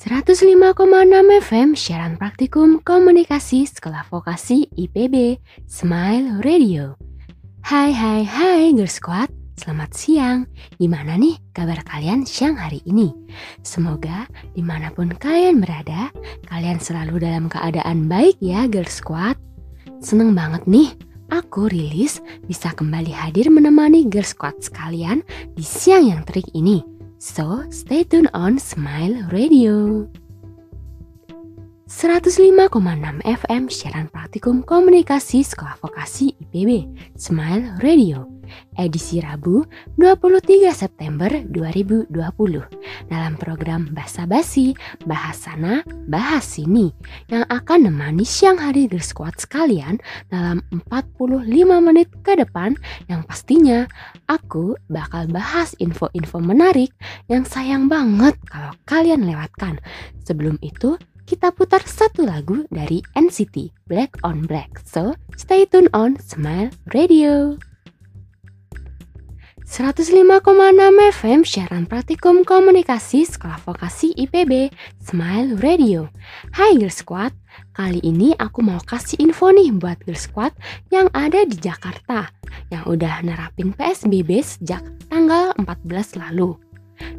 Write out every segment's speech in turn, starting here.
105,6 FM siaran praktikum komunikasi sekolah vokasi IPB Smile Radio. Hai hai hai Girl Squad, selamat siang. Gimana nih kabar kalian siang hari ini? Semoga di mana pun kalian berada, kalian selalu dalam keadaan baik ya Girl Squad. Seneng banget nih aku rilis bisa kembali hadir menemani Girl Squad sekalian di siang yang terik ini. So, stay tune on Smile Radio. 105,6 FM siaran praktikum komunikasi sekolah vokasi IPB Smile Radio edisi Rabu 23 September 2020 dalam program Basa Basi Bahas Sana Bahas Sini yang akan menemani siang hari The Squad sekalian dalam 45 menit ke depan yang pastinya aku bakal bahas info-info menarik yang sayang banget kalau kalian lewatkan. Sebelum itu, kita putar satu lagu dari NCT Black on Black. So, stay tune on Smile Radio. 105,6 FM siaran praktikum komunikasi Sekolah Vokasi IPB Smile Radio. Hai Girl Squad, kali ini aku mau kasih info nih buat Girl Squad yang ada di Jakarta yang udah nerapin PSBB sejak tanggal 14 lalu.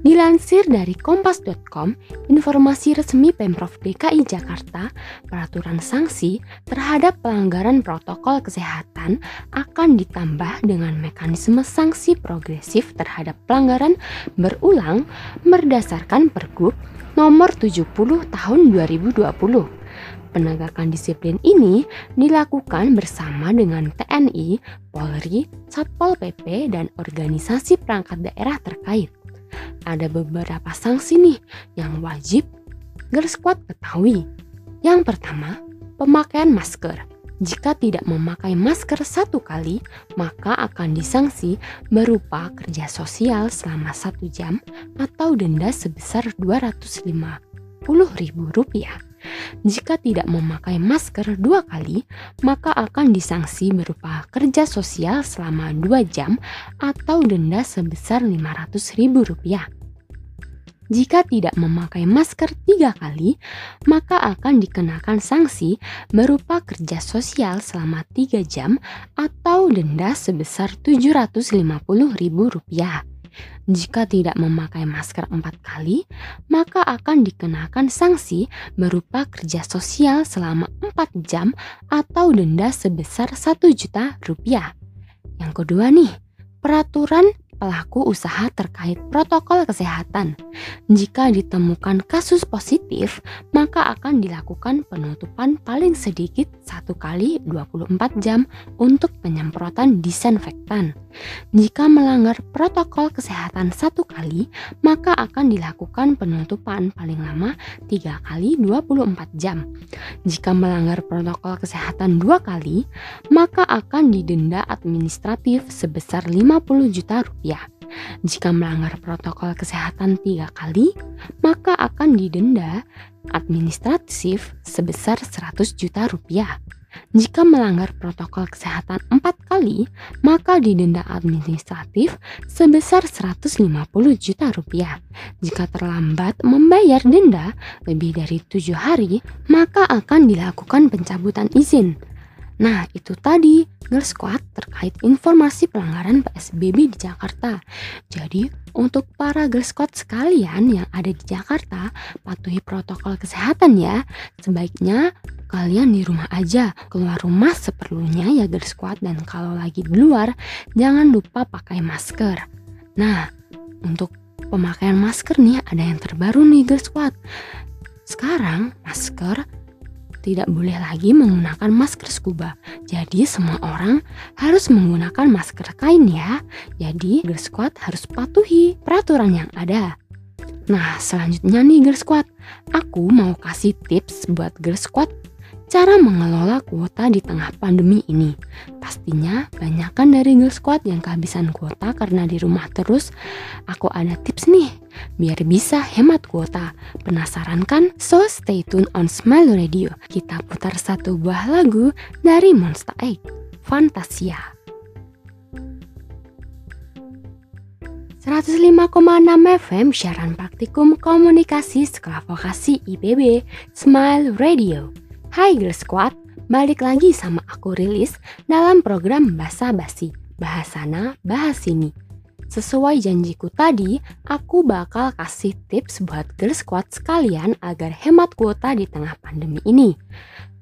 Dilansir dari kompas.com, informasi resmi Pemprov DKI Jakarta, peraturan sanksi terhadap pelanggaran protokol kesehatan akan ditambah dengan mekanisme sanksi progresif terhadap pelanggaran berulang berdasarkan Pergub nomor 70 tahun 2020. Penegakan disiplin ini dilakukan bersama dengan TNI, Polri, Satpol PP, dan organisasi perangkat daerah terkait ada beberapa sanksi nih yang wajib Girl Squad ketahui. Yang pertama, pemakaian masker. Jika tidak memakai masker satu kali, maka akan disanksi berupa kerja sosial selama satu jam atau denda sebesar Rp250.000. Jika tidak memakai masker dua kali, maka akan disanksi berupa kerja sosial selama dua jam atau denda sebesar Rp500.000. Jika tidak memakai masker tiga kali, maka akan dikenakan sanksi berupa kerja sosial selama tiga jam atau denda sebesar Rp750.000. Jika tidak memakai masker empat kali, maka akan dikenakan sanksi berupa kerja sosial selama empat jam atau denda sebesar satu juta rupiah. Yang kedua nih, peraturan pelaku usaha terkait protokol kesehatan. Jika ditemukan kasus positif, maka akan dilakukan penutupan paling sedikit satu kali 24 jam untuk penyemprotan disinfektan. Jika melanggar protokol kesehatan satu kali, maka akan dilakukan penutupan paling lama tiga kali 24 jam. Jika melanggar protokol kesehatan dua kali, maka akan didenda administratif sebesar 50 juta rupiah jika melanggar protokol kesehatan tiga kali, maka akan didenda administratif sebesar 100 juta rupiah. Jika melanggar protokol kesehatan empat kali, maka didenda administratif sebesar 150 juta rupiah. Jika terlambat membayar denda lebih dari tujuh hari, maka akan dilakukan pencabutan izin. Nah, itu tadi Girl Squad terkait informasi pelanggaran PSBB di Jakarta. Jadi, untuk para Girl Squad sekalian yang ada di Jakarta, patuhi protokol kesehatan ya. Sebaiknya kalian di rumah aja, keluar rumah seperlunya ya Girl Squad dan kalau lagi di luar jangan lupa pakai masker. Nah, untuk pemakaian masker nih ada yang terbaru nih Girl Squad. Sekarang masker tidak boleh lagi menggunakan masker scuba. Jadi semua orang harus menggunakan masker kain ya. Jadi Girl Squad harus patuhi peraturan yang ada. Nah selanjutnya nih Girl Squad, aku mau kasih tips buat Girl Squad Cara mengelola kuota di tengah pandemi ini. Pastinya banyak kan dari Girl Squad yang kehabisan kuota karena di rumah terus. Aku ada tips nih, biar bisa hemat kuota. Penasaran kan? So stay tune on Smile Radio. Kita putar satu buah lagu dari Monster Egg, Fantasia. 105,6 FM siaran praktikum komunikasi sekolah vokasi IPB Smile Radio. Hai Girl Squad, balik lagi sama aku Rilis dalam program Bahasa Basi, Bahas Sana, Bahas Sini. Sesuai janjiku tadi, aku bakal kasih tips buat Girl Squad sekalian agar hemat kuota di tengah pandemi ini.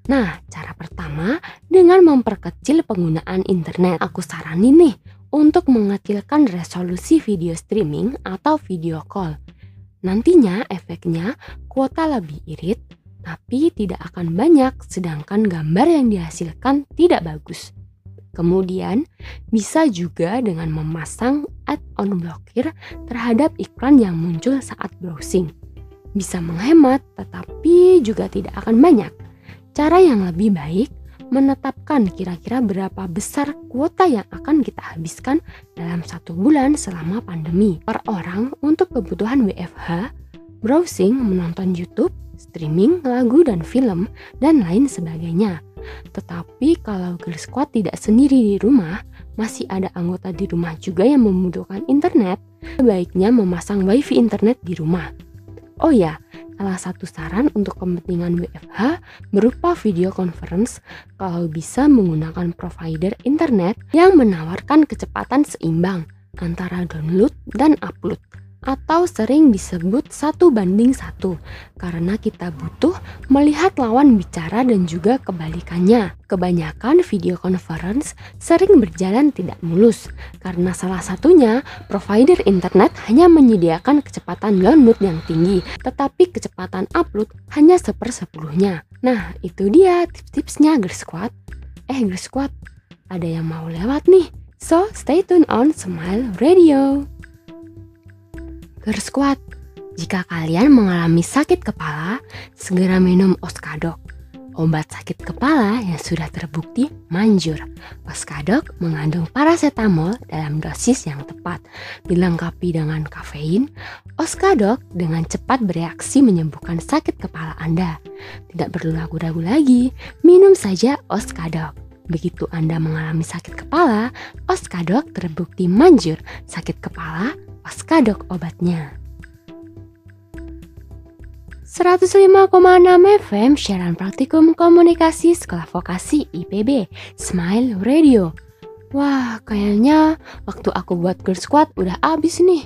Nah, cara pertama dengan memperkecil penggunaan internet. Aku saranin nih untuk mengecilkan resolusi video streaming atau video call. Nantinya efeknya kuota lebih irit, tapi tidak akan banyak sedangkan gambar yang dihasilkan tidak bagus. Kemudian bisa juga dengan memasang add-on blokir terhadap iklan yang muncul saat browsing. Bisa menghemat tetapi juga tidak akan banyak. Cara yang lebih baik menetapkan kira-kira berapa besar kuota yang akan kita habiskan dalam satu bulan selama pandemi per orang untuk kebutuhan WFH, browsing, menonton YouTube, streaming, lagu dan film, dan lain sebagainya. Tetapi kalau Girl Squad tidak sendiri di rumah, masih ada anggota di rumah juga yang membutuhkan internet, sebaiknya memasang wifi internet di rumah. Oh ya, salah satu saran untuk kepentingan WFH berupa video conference kalau bisa menggunakan provider internet yang menawarkan kecepatan seimbang antara download dan upload atau sering disebut satu banding satu karena kita butuh melihat lawan bicara dan juga kebalikannya. Kebanyakan video conference sering berjalan tidak mulus karena salah satunya provider internet hanya menyediakan kecepatan download yang tinggi tetapi kecepatan upload hanya sepersepuluhnya. Nah itu dia tips-tipsnya Girl Squad. Eh Girl Squad, ada yang mau lewat nih. So stay tune on Smile Radio. Girls Squad, jika kalian mengalami sakit kepala, segera minum Oskadok. Obat sakit kepala yang sudah terbukti manjur. Oskadok mengandung paracetamol dalam dosis yang tepat. Dilengkapi dengan kafein, Oskadok dengan cepat bereaksi menyembuhkan sakit kepala Anda. Tidak perlu ragu-ragu lagi, minum saja Oskadok. Begitu Anda mengalami sakit kepala, Oskadok terbukti manjur. Sakit kepala Oskadok obatnya. 105,6 FM siaran praktikum komunikasi sekolah vokasi IPB Smile Radio. Wah, kayaknya waktu aku buat Girl Squad udah habis nih.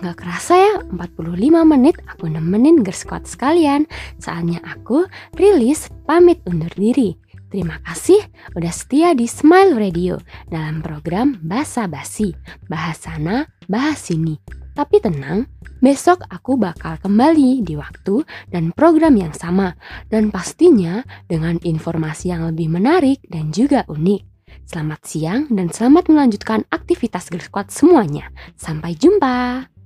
Gak kerasa ya, 45 menit aku nemenin Girl Squad sekalian. Saatnya aku rilis pamit undur diri. Terima kasih udah setia di Smile Radio dalam program Basa Basi, bahas sana, bahas sini. Tapi tenang, besok aku bakal kembali di waktu dan program yang sama dan pastinya dengan informasi yang lebih menarik dan juga unik. Selamat siang dan selamat melanjutkan aktivitas Girl Squad semuanya. Sampai jumpa.